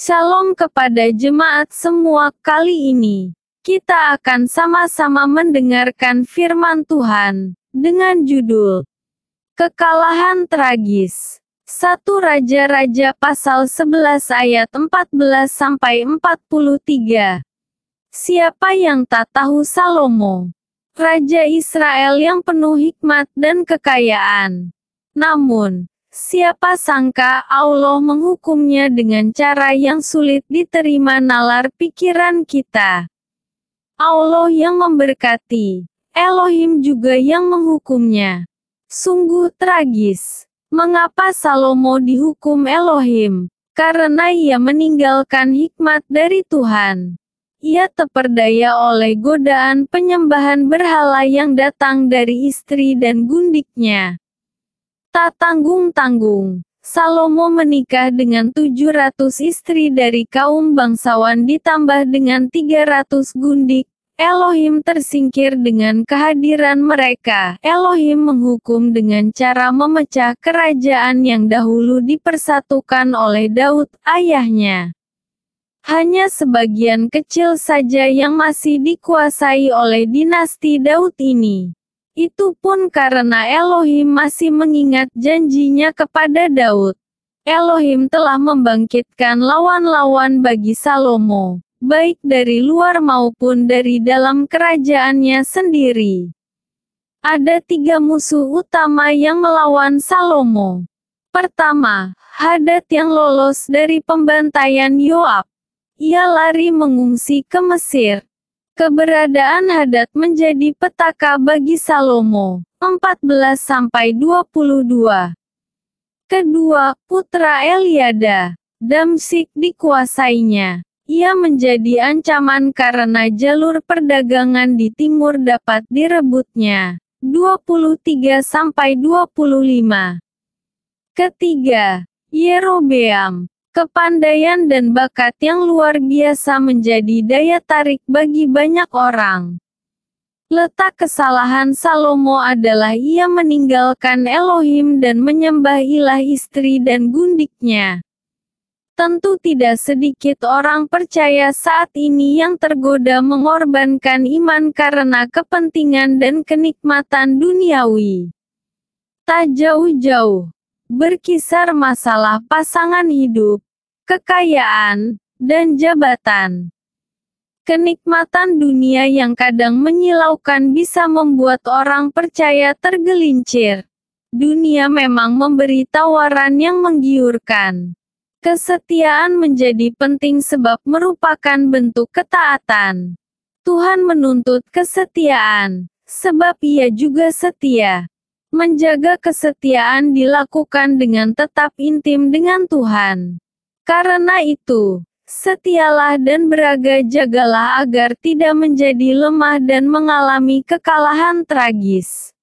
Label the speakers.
Speaker 1: Shalom kepada jemaat semua. Kali ini, kita akan sama-sama mendengarkan firman Tuhan dengan judul Kekalahan Tragis. 1 Raja-Raja pasal 11 ayat 14 sampai 43. Siapa yang tak tahu Salomo? Raja Israel yang penuh hikmat dan kekayaan. Namun, Siapa sangka Allah menghukumnya dengan cara yang sulit diterima nalar pikiran kita. Allah yang memberkati, Elohim juga yang menghukumnya. Sungguh tragis. Mengapa Salomo dihukum Elohim? Karena ia meninggalkan hikmat dari Tuhan. Ia terperdaya oleh godaan penyembahan berhala yang datang dari istri dan gundiknya. Tak tanggung-tanggung, Salomo menikah dengan 700 istri dari kaum bangsawan ditambah dengan 300 gundik. Elohim tersingkir dengan kehadiran mereka. Elohim menghukum dengan cara memecah kerajaan yang dahulu dipersatukan oleh Daud, ayahnya. Hanya sebagian kecil saja yang masih dikuasai oleh dinasti Daud ini. Itu pun karena Elohim masih mengingat janjinya kepada Daud. Elohim telah membangkitkan lawan-lawan bagi Salomo, baik dari luar maupun dari dalam kerajaannya sendiri. Ada tiga musuh utama yang melawan Salomo. Pertama, Hadad yang lolos dari pembantaian Yoab. Ia lari mengungsi ke Mesir. Keberadaan Hadad menjadi petaka bagi Salomo. 14-22 Kedua, putra Eliada, Damsik dikuasainya. Ia menjadi ancaman karena jalur perdagangan di timur dapat direbutnya. 23-25 Ketiga, Yerobeam, Kepandaian dan bakat yang luar biasa menjadi daya tarik bagi banyak orang. Letak kesalahan Salomo adalah ia meninggalkan Elohim dan menyembah ilah istri dan gundiknya. Tentu tidak sedikit orang percaya saat ini yang tergoda mengorbankan iman karena kepentingan dan kenikmatan duniawi. Tak jauh-jauh, berkisar masalah pasangan hidup, kekayaan, dan jabatan. Kenikmatan dunia yang kadang menyilaukan bisa membuat orang percaya tergelincir. Dunia memang memberi tawaran yang menggiurkan. Kesetiaan menjadi penting sebab merupakan bentuk ketaatan. Tuhan menuntut kesetiaan, sebab Ia juga setia. Menjaga kesetiaan dilakukan dengan tetap intim dengan Tuhan. Karena itu, setialah dan beraga jagalah agar tidak menjadi lemah dan mengalami kekalahan tragis.